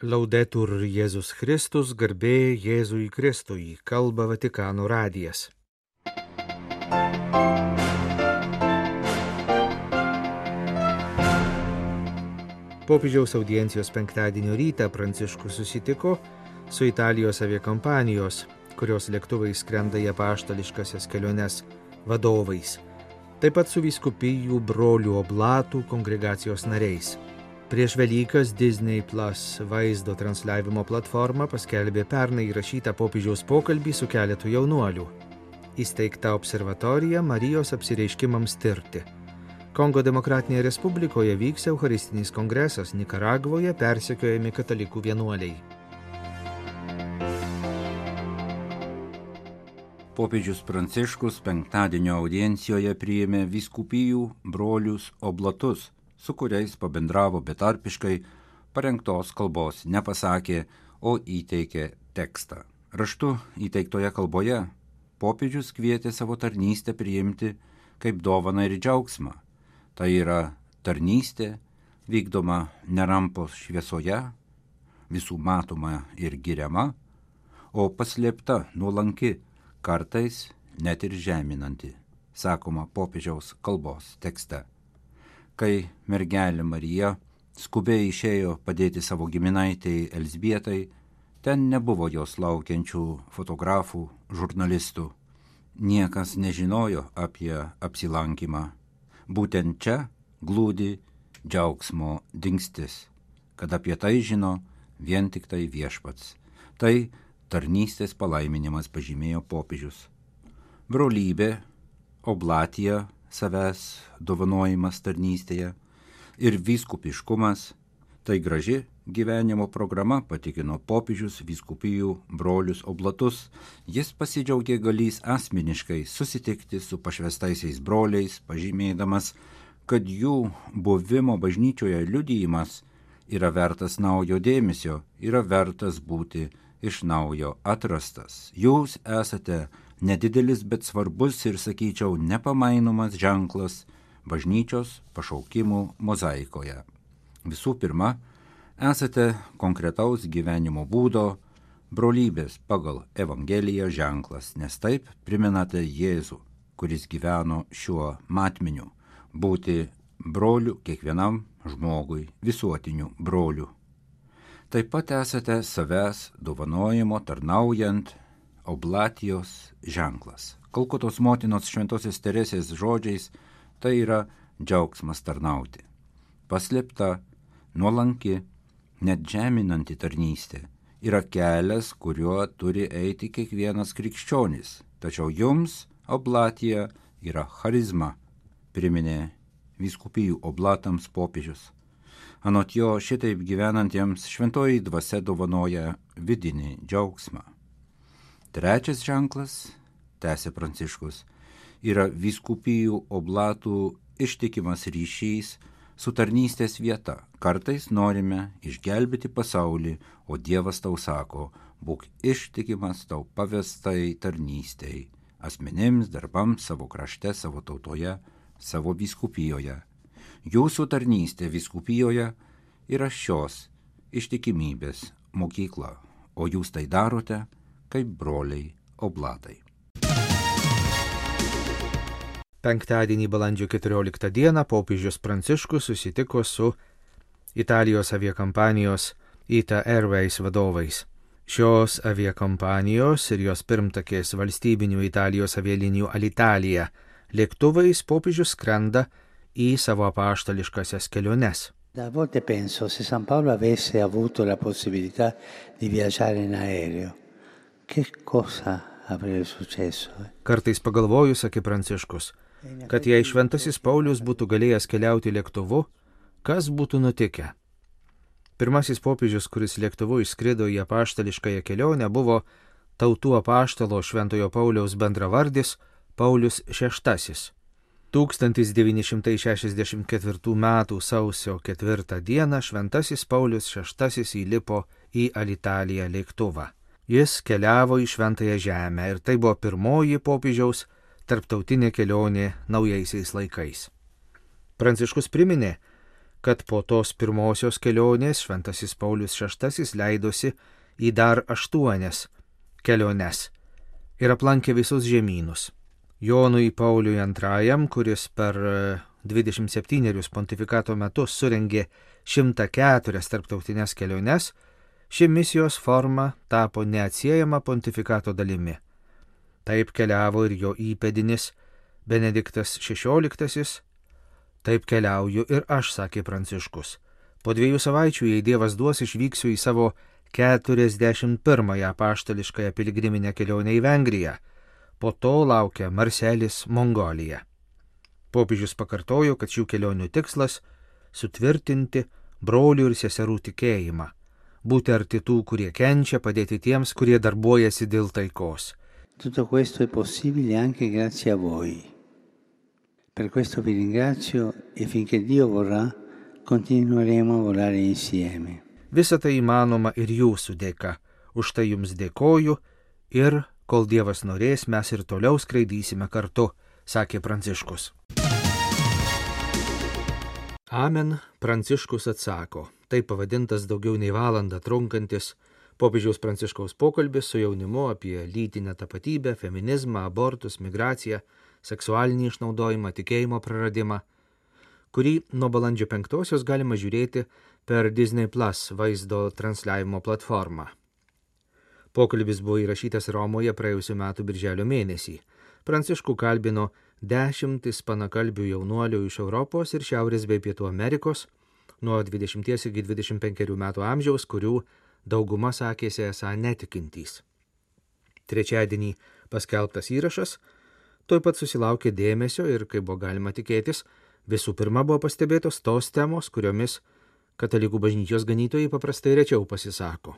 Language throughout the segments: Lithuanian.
Laudetur Jėzus Kristus, garbė Jėzui Kristui, kalba Vatikano radijas. Popiežiaus audiencijos penktadienio rytą Pranciškus susitiko su Italijos aviakompanijos, kurios lėktuvai skrenda į apaštališkasias keliones vadovais, taip pat su viskupijų brolių oblatų kongregacijos nariais. Prieš Velykas Disney Plus vaizdo transliavimo platforma paskelbė pernai įrašytą popiežiaus pokalbį su keletu jaunuolių. Įsteigta observatorija Marijos apsireiškimams tirti. Kongo Demokratinėje Respublikoje vyks Eucharistinis kongresas, Nikaragvoje persekiojami katalikų vienuoliai. Popiežius Pranciškus penktadienio audiencijoje priėmė viskupijų brolius oblatus, su kuriais pabendravo betarpiškai, parengtos kalbos nepasakė, o įteikė tekstą. Raštu įteiktoje kalboje popiežius kvietė savo tarnystę priimti kaip dovaną ir džiaugsmą. Tai yra tarnystė vykdoma nerampos šviesoje, visų matoma ir giriama, o paslėpta nuolanki kartais net ir žeminanti, sakoma popiežiaus kalbos tekste. Kai mergelė Marija skubiai išėjo padėti savo giminaitėjai Elsbietai, ten nebuvo jos laukiančių fotografų, žurnalistų. Niekas nežinojo apie apsilankymą. Būtent čia glūdi džiaugsmo dingstis, kad apie tai žino vien tik tai viešpats. Tai tarnystės palaiminimas pažymėjo popiežius. Brolybė, oblatija, savęs dovanojimas tarnystėje ir vyskupiškumas - tai graži gyvenimo programa, patikino popiežius vyskupijų brolius oblatus. Jis pasidžiaugė galys asmeniškai susitikti su pašvestaisiais broliais, pažymėdamas, kad jų buvimo bažnyčioje liudijimas yra vertas naujo dėmesio, yra vertas būti iš naujo atrastas. Jūs esate nedidelis, bet svarbus ir, sakyčiau, nepamainomas ženklas bažnyčios pašaukimų mozaikoje. Visų pirma, esate konkretaus gyvenimo būdo, brolybės pagal Evangeliją ženklas, nes taip priminate Jėzų, kuris gyveno šiuo matmeniu - būti broliu kiekvienam žmogui, visuotiniu broliu. Taip pat esate savęs dovanojimo tarnaujant oblatijos ženklas. Kalkutos motinos šventosios Teresės žodžiais tai yra džiaugsmas tarnauti. Paslėpta, nuolanki, net žeminanti tarnystė yra kelias, kuriuo turi eiti kiekvienas krikščionis. Tačiau jums oblatija yra charizma, priminė viskupijų oblatams popiežius. Anot jo šitaip gyvenantiems šventoji dvasia dovanoja vidinį džiaugsmą. Trečias ženklas, tęsė Pranciškus, yra viskupijų oblatų ištikimas ryšys su tarnystės vieta. Kartais norime išgelbėti pasaulį, o Dievas tau sako, būk ištikimas tau pavestai tarnystei, asmenims, darbams, savo krašte, savo tautoje, savo viskupijoje Jūsų tarnystė viskupijoje yra šios ištikimybės mokykla, o jūs tai darote kaip broliai oblatai. Penktadienį balandžio 14 dieną popiežius Pranciškus susitiko su Italijos aviakompanijos ITA Airways vadovais. Šios aviakompanijos ir jos pirmtakės valstybinių Italijos avialinijų Alitalija lėktuvais popiežius skrenda į savo apaštališkasias keliones. A volte penso se San Paolo avesse avuto la possibilità di viaggiare in aereo, che cosa avrebbe successo? Kartais pagalvoju, sakė Pranciškus, kad jei šventasis Paulius būtų galėjęs keliauti lėktuvu, kas būtų nutikę? Pirmasis popiežius, kuris lėktuvu išskrido į apaštališkąją kelionę, buvo tautų apaštalo Šventojo Pauliaus bendravardis Paulius VI. 1964 m. sausio 4 d. Šventasis Paulius VI įlipo į Alitaliją lėktuvą. Jis keliavo į Šventąją Žemę ir tai buvo pirmoji popiežiaus tarptautinė kelionė naujaisiais laikais. Pranciškus priminė, kad po tos pirmosios kelionės Šventasis Paulius VI leidosi į dar aštuonias keliones ir aplankė visus žemynus. Jonui Pauliui II, kuris per 27 e, pontifikato metus surengė 104 tarptautinės keliones, ši misijos forma tapo neatsiejama pontifikato dalimi. Taip keliavo ir jo įpėdinis Benediktas XVI, taip keliauju ir aš, sakė Pranciškus. Po dviejų savaičių, jei Dievas duos, išvyksiu į savo 41-ąją paštališkąją piligriminę kelionę į Vengriją. Po to laukia Marselis, Mongolija. Popiežius pakartojo, kad šių kelionių tikslas - sutvirtinti brolių ir seserų tikėjimą, būti arti tų, kurie kenčia, padėti tiems, kurie darbuojasi dėl taikos. Tutto questo è possibile anche grazie a voi. Per questo vi ringrazio e finché Dio vorrà continueremo a volare insieme. Visa tai įmanoma ir jūsų dėka. Už tai jums dėkoju ir, kol Dievas norės, mes ir toliau skraidysime kartu, sakė Pranciškus. Amen, Pranciškus atsako. Tai pavadintas daugiau nei valandą trunkantis popiežiaus Pranciškaus pokalbis su jaunimu apie lytinę tapatybę, feminizmą, abortus, migraciją, seksualinį išnaudojimą, tikėjimo praradimą, kurį nuo balandžio penktosios galima žiūrėti per Disney Plus vaizdo transliavimo platformą. Pokalbis buvo įrašytas Romoje praėjusiu metu birželio mėnesį. Pranciškų kalbino dešimtis panakalbių jaunuolių iš Europos ir Šiaurės bei Pietų Amerikos nuo 20 iki 25 metų amžiaus, kurių dauguma sakėsi esą netikintys. Trečiadienį paskelbtas įrašas tuoj pat susilaukė dėmesio ir, kaip buvo galima tikėtis, visų pirma buvo pastebėtos tos temos, kuriomis katalikų bažnyčios ganytojai paprastai rečiau pasisako.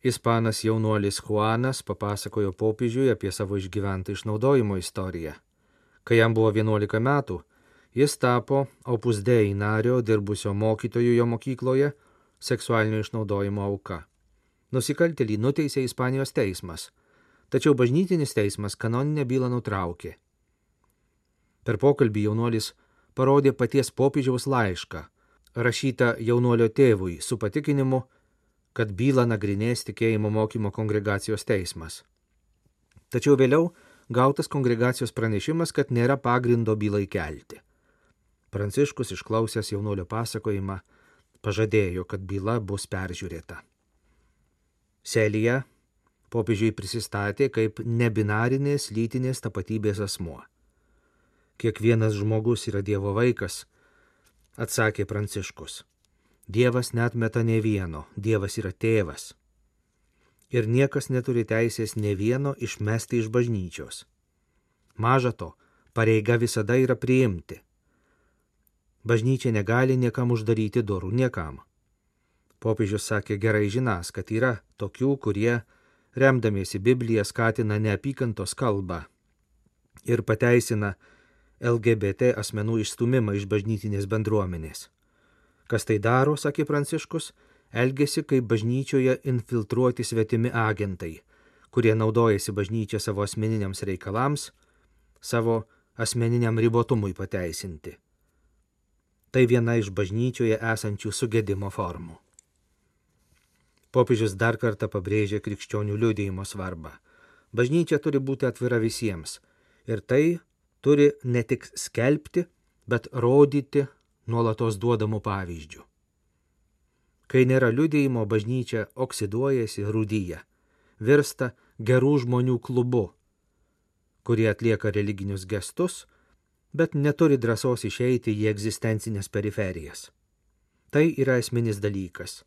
Ispanas jaunuolis Juanas papasakojo popiežiui apie savo išgyventą išnaudojimo istoriją. Kai jam buvo 11 metų, jis tapo opus dei nario dirbusio mokytojų jo mokykloje seksualinio išnaudojimo auka. Nusikaltelį nuteisė Ispanijos teismas, tačiau bažnytinis teismas kanoninę bylą nutraukė. Per pokalbį jaunuolis parodė paties popiežiaus laišką, rašyta jaunuolio tėvui su patikinimu, kad bylą nagrinės tikėjimo mokymo kongregacijos teismas. Tačiau vėliau gautas kongregacijos pranešimas, kad nėra pagrindo bylai kelti. Pranciškus išklausęs jaunuolio pasakojimą pažadėjo, kad byla bus peržiūrėta. Selija popiežiui prisistatė kaip nebinarinės lytinės tapatybės asmuo. Kiekvienas žmogus yra Dievo vaikas atsakė Pranciškus. Dievas net meta ne vieno, Dievas yra tėvas. Ir niekas neturi teisės ne vieno išmesti iš bažnyčios. Maža to, pareiga visada yra priimti. Bažnyčia negali niekam uždaryti durų, niekam. Popiežius sakė gerai žinas, kad yra tokių, kurie, remdamiesi Bibliją, skatina neapykantos kalbą ir pateisina LGBT asmenų išstumimą iš bažnytinės bendruomenės. Kas tai daro, sakė Pranciškus, elgesi kaip bažnyčioje infiltruoti svetimi agentai, kurie naudojasi bažnyčia savo asmeniniams reikalams, savo asmeniniam ribotumui pateisinti. Tai viena iš bažnyčioje esančių sugėdimo formų. Popiežius dar kartą pabrėžė krikščionių liūdėjimo svarbą. Bažnyčia turi būti atvira visiems ir tai turi ne tik skelbti, bet rodyti nuolatos duodamų pavyzdžių. Kai nėra liudėjimo, bažnyčia oksiduojasi rūdyje, virsta gerų žmonių klubu, kurie atlieka religinius gestus, bet neturi drąsos išeiti į egzistencinės periferijas. Tai yra esminis dalykas.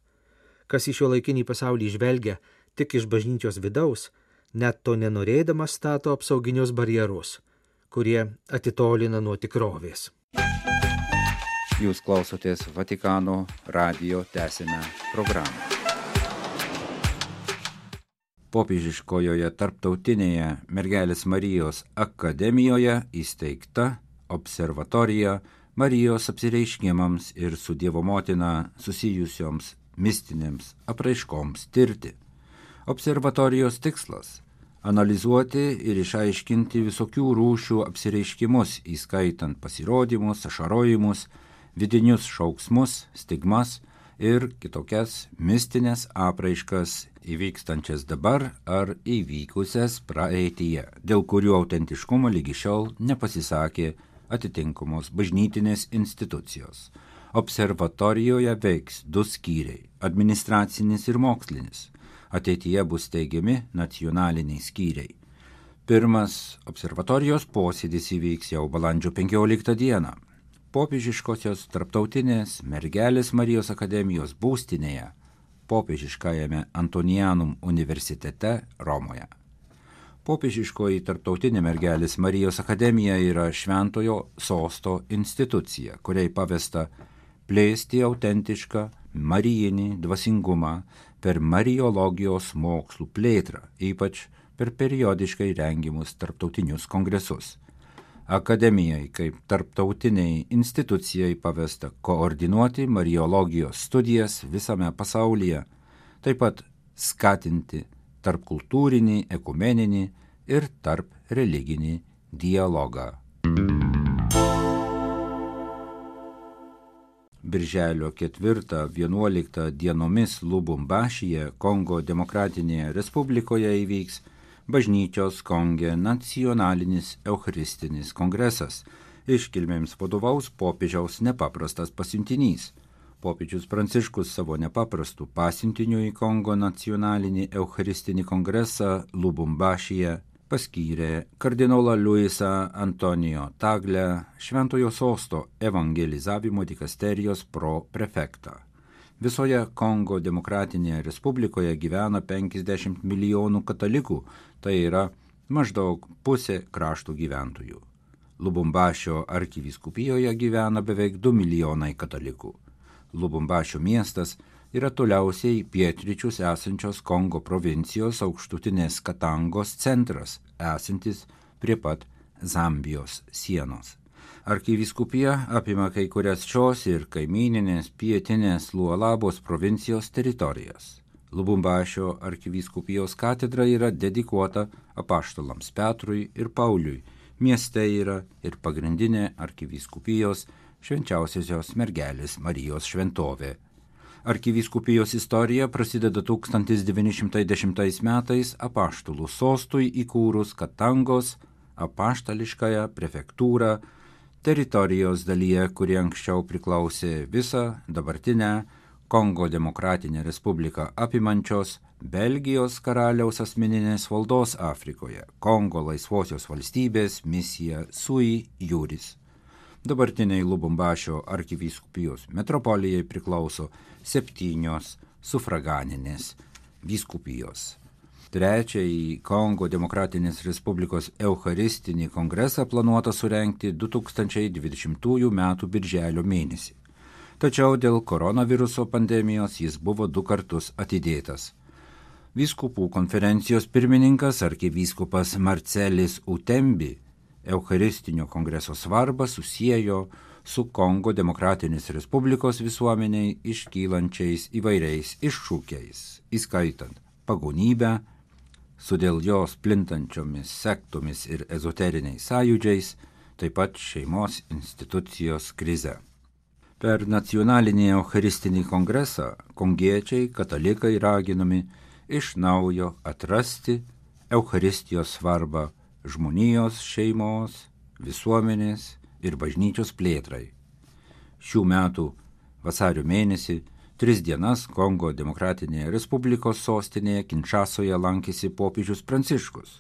Kas iš šio laikinį pasaulį žvelgia tik iš bažnyčios vidaus, net to nenorėdamas stato apsauginius barjerus kurie atitolina nuo tikrovės. Jūs klausotės Vatikano radio tęsinę programą. Popiežiškojoje tarptautinėje Mergelės Marijos akademijoje įsteigta observatorija Marijos apsireiškimams ir su Dievo motina susijusioms mistinėms apraiškoms tirti. Observatorijos tikslas analizuoti ir išaiškinti visokių rūšių apsireiškimus, įskaitant pasirodymus, ašarojimus, vidinius šauksmus, stigmas ir kitokias mistinės apraiškas įvykstančias dabar ar įvykusias praeityje, dėl kurių autentiškumo lygi šiol nepasisakė atitinkamos bažnytinės institucijos. Observatorijoje veiks du skyriai - administracinis ir mokslinis. Ateityje bus teigiami nacionaliniai skyriai. Pirmas observatorijos posėdis įvyks jau balandžio 15 dieną popiežiškosios tarptautinės mergelės Marijos akademijos būstinėje, popiežiškajame Antonianum universitete Romoje. Popiežiškoji tarptautinė mergelės Marijos akademija yra šventojo sosto institucija, kuriai pavesta plėsti autentišką marijinį dvasingumą per mariologijos mokslų plėtrą, ypač per periodiškai rengimus tarptautinius kongresus. Akademijai kaip tarptautiniai institucijai pavesta koordinuoti mariologijos studijas visame pasaulyje, taip pat skatinti tarpkultūrinį, ekumeninį ir tarp religinį dialogą. Birželio 4-11 dienomis Lubumbašyje, Kongo Demokratinėje Respublikoje įvyks bažnyčios Konge nacionalinis Eucharistinis kongresas. Iškilmėms vadovaus popiežiaus nepaprastas pasiuntinys. Popiežius Pranciškus savo nepaprastų pasiuntinių į Kongo nacionalinį Eucharistinį kongresą Lubumbašyje paskyrė kardinolą Luisą Antonijo Taglę Šventojo sosto evangelizavimo dikasterijos pro prefektą. Visoje Kongo demokratinėje respublikoje gyvena 50 milijonų katalikų, tai yra maždaug pusė kraštų gyventojų. Lubumbašio arkiviskupijoje gyvena beveik 2 milijonai katalikų. Lubumbašio miestas yra toliausiai pietryčius esančios Kongo provincijos aukštutinės Katangos centras, esantis prie pat Zambijos sienos. Arkiviskupija apima kai kurias šios ir kaimininės pietinės Lualabos provincijos teritorijas. Lubumbašio arkiviskupijos katedra yra dedikuota apaštalams Petrui ir Pauliui. Mieste yra ir pagrindinė arkiviskupijos švenčiausiosios mergelės Marijos šventovė. Arkiviskupijos istorija prasideda 1910 metais apaštalų sostui įkūrus Katangos apaštališkąją prefektūrą teritorijos dalyje, kuri anksčiau priklausė visą dabartinę Kongo demokratinę respubliką apimančios Belgijos karaliaus asmeninės valdos Afrikoje, Kongo laisvosios valstybės misija Sui Juris. Dabartiniai Lubumbašio arkivyskupijos metropolijai priklauso septynios sufraganinės vyskupijos trečiąjį Kongo Demokratinės Respublikos Eucharistinį kongresą planuota surenkti 2020 m. birželio mėnesį. Tačiau dėl koronaviruso pandemijos jis buvo du kartus atidėtas. Vyskupų konferencijos pirmininkas arkivyskupas Marcelis Utembi Eucharistinio kongreso svarbą susijęjo su Kongo Demokratinės Respublikos visuomeniai iškylančiais įvairiais iššūkiais, įskaitant pagonybę, su dėl jos plintančiomis sektomis ir ezoteriniais sąjūdžiais, taip pat šeimos institucijos krize. Per nacionalinį Eucharistinį kongresą kongiečiai katalikai raginami iš naujo atrasti Eucharistijos svarbą žmonijos, šeimos, visuomenės ir bažnyčios plėtrai. Šių metų vasario mėnesį Tris dienas Kongo Demokratinėje Respublikos sostinėje Kinčasoje lankėsi popiežius Pranciškus.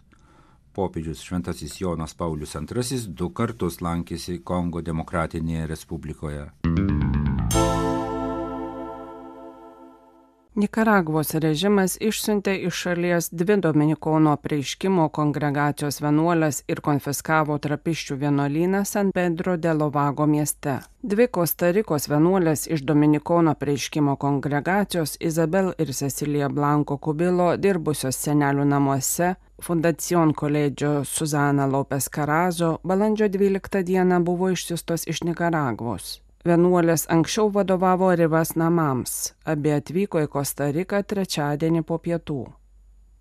Popiežius Šventasis Jonas Paulius II du kartus lankėsi Kongo Demokratinėje Respublikoje. Nikaragvos režimas išsiuntė iš šalies dvi Dominikono prieiškimo kongregacijos vienuolės ir konfiskavo trapiščių vienuolyną San Pedro de Lovago mieste. Dvi Kostarikos vienuolės iš Dominikono prieiškimo kongregacijos Izabel ir Cecilija Blanko Kubilo dirbusios senelių namuose Fundacion koledžio Suzana Lopes Karazo balandžio 12 dieną buvo išsiustos iš Nikaragvos. Vienuolės anksčiau vadovavo Rivas namams, abi atvyko į Kostariką trečiadienį po pietų.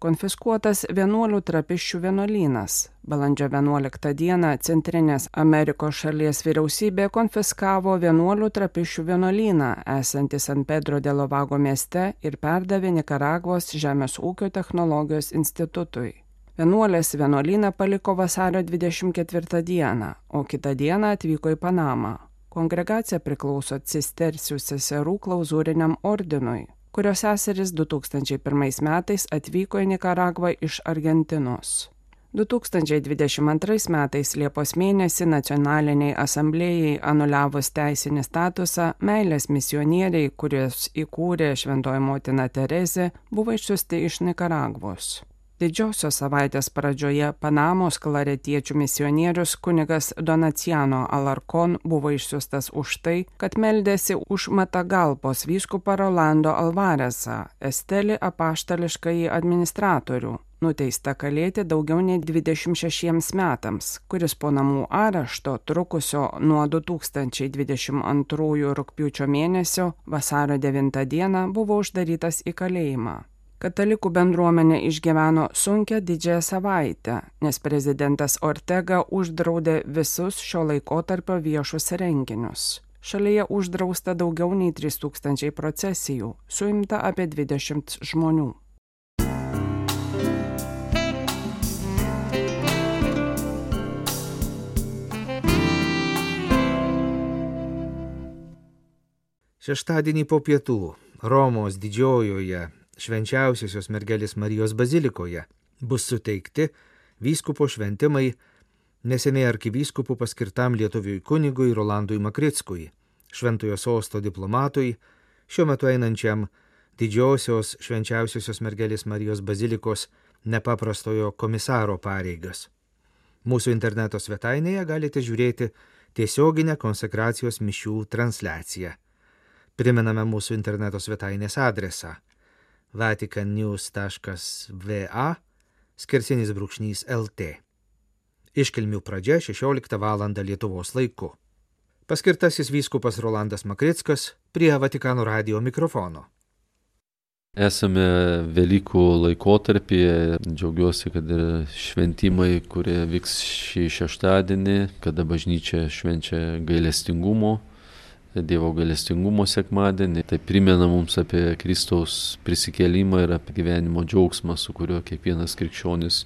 konfiskuotas vienuolių trapiščių vienuolynas. Balandžio 11 dieną Centrinės Amerikos šalies vyriausybė konfiskavo vienuolių trapiščių vienuolyną, esantį San Pedro de Lovago mieste ir perdavė Nikaragvos Žemės ūkio technologijos institutui. Vienuolės vienuolyną paliko vasario 24 dieną, o kitą dieną atvyko į Panamą. Kongregacija priklauso cistersių seserų klauzūriniam ordinui, kurio seseris 2001 metais atvyko į Nikaragvą iš Argentinos. 2022 metais Liepos mėnesį nacionaliniai asamblėjai anuliavus teisinį statusą, meilės misionieriai, kuriuos įkūrė Šventoji motina Terezė, buvo išsiusti iš Nikaragvos. Didžiosios savaitės pradžioje Panamos klaretiečių misionierius kunigas Donaciano Alarkon buvo išsiustas už tai, kad meldėsi už Matagalpos vyskupą Rolando Alvaresą, Estelį apaštališkąjį administratorių, nuteista kalėti daugiau nei 26 metams, kuris po namų arešto trukusio nuo 2022 rūpiučio mėnesio vasario 9 dieną buvo uždarytas į kalėjimą. Katalikų bendruomenė išgyveno sunkę didžiąją savaitę, nes prezidentas Ortega uždraudė visus šio laikotarpio viešus renginius. Šalyje uždrausta daugiau nei 3000 procesijų, suimta apie 20 žmonių. Šeštadienį po pietų Romos didžiojoje švenčiausiosios mergelės Marijos bazilikoje bus suteikti vyskupo šventimai neseniai arkivyskupų paskirtam lietuviui kunigui Rolandui Makritskui, šventojo sosto diplomatui, šiuo metu einančiam didžiosios švenčiausiosios mergelės Marijos bazilikos nepaprastojo komisaro pareigas. Mūsų interneto svetainėje galite žiūrėti tiesioginę konsekracijos mišių transliaciją. Primename mūsų interneto svetainės adresą vaticannews.va skersinis brūkšnys LT. Iškilmių pradžia 16 val. Lietuvos laiku. Paskirtasis vyskupas Rolandas Makrickas prie Vatikano radio mikrofono. Esame Velykų laikotarpyje, džiaugiuosi, kad ir šventimai, kurie vyks šį šeštadienį, kada bažnyčia švenčia gailestingumo Dievo galestingumo sekmadienį. Tai primena mums apie Kristaus prisikėlimą ir apie gyvenimo džiaugsmą, su kuriuo kiekvienas krikščionis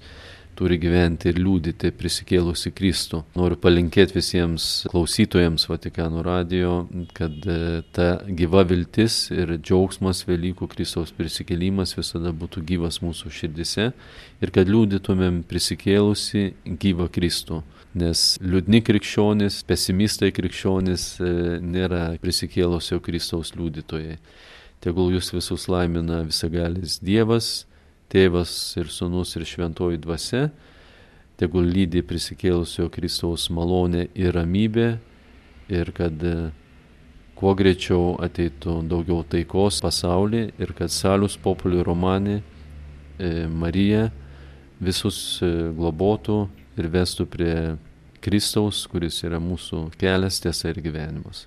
turi gyventi ir liūdyti prisikėlusi Kristų. Noriu palinkėti visiems klausytojams Vatikano radio, kad e, ta gyva viltis ir džiaugsmas Velykų Kristaus prisikėlimas visada būtų gyvas mūsų širdise ir kad liūdytumėm prisikėlusi gyvą Kristų nes liūdni krikščionys, pesimistai krikščionys e, nėra prisikėlusio Kristaus liudytojai. Tegul jūs visus laimina visagalis Dievas, Tėvas ir Sūnus ir Šventoji Dvasia, tegul lydi prisikėlusio Kristaus malonė ir ramybė ir kad e, kuo greičiau ateitų daugiau taikos pasaulyje ir kad Salius Populi Romanė e, Marija visus globotų ir vestų prie Kristaus, kuris yra mūsų kelias, tiesa ir gyvenimas.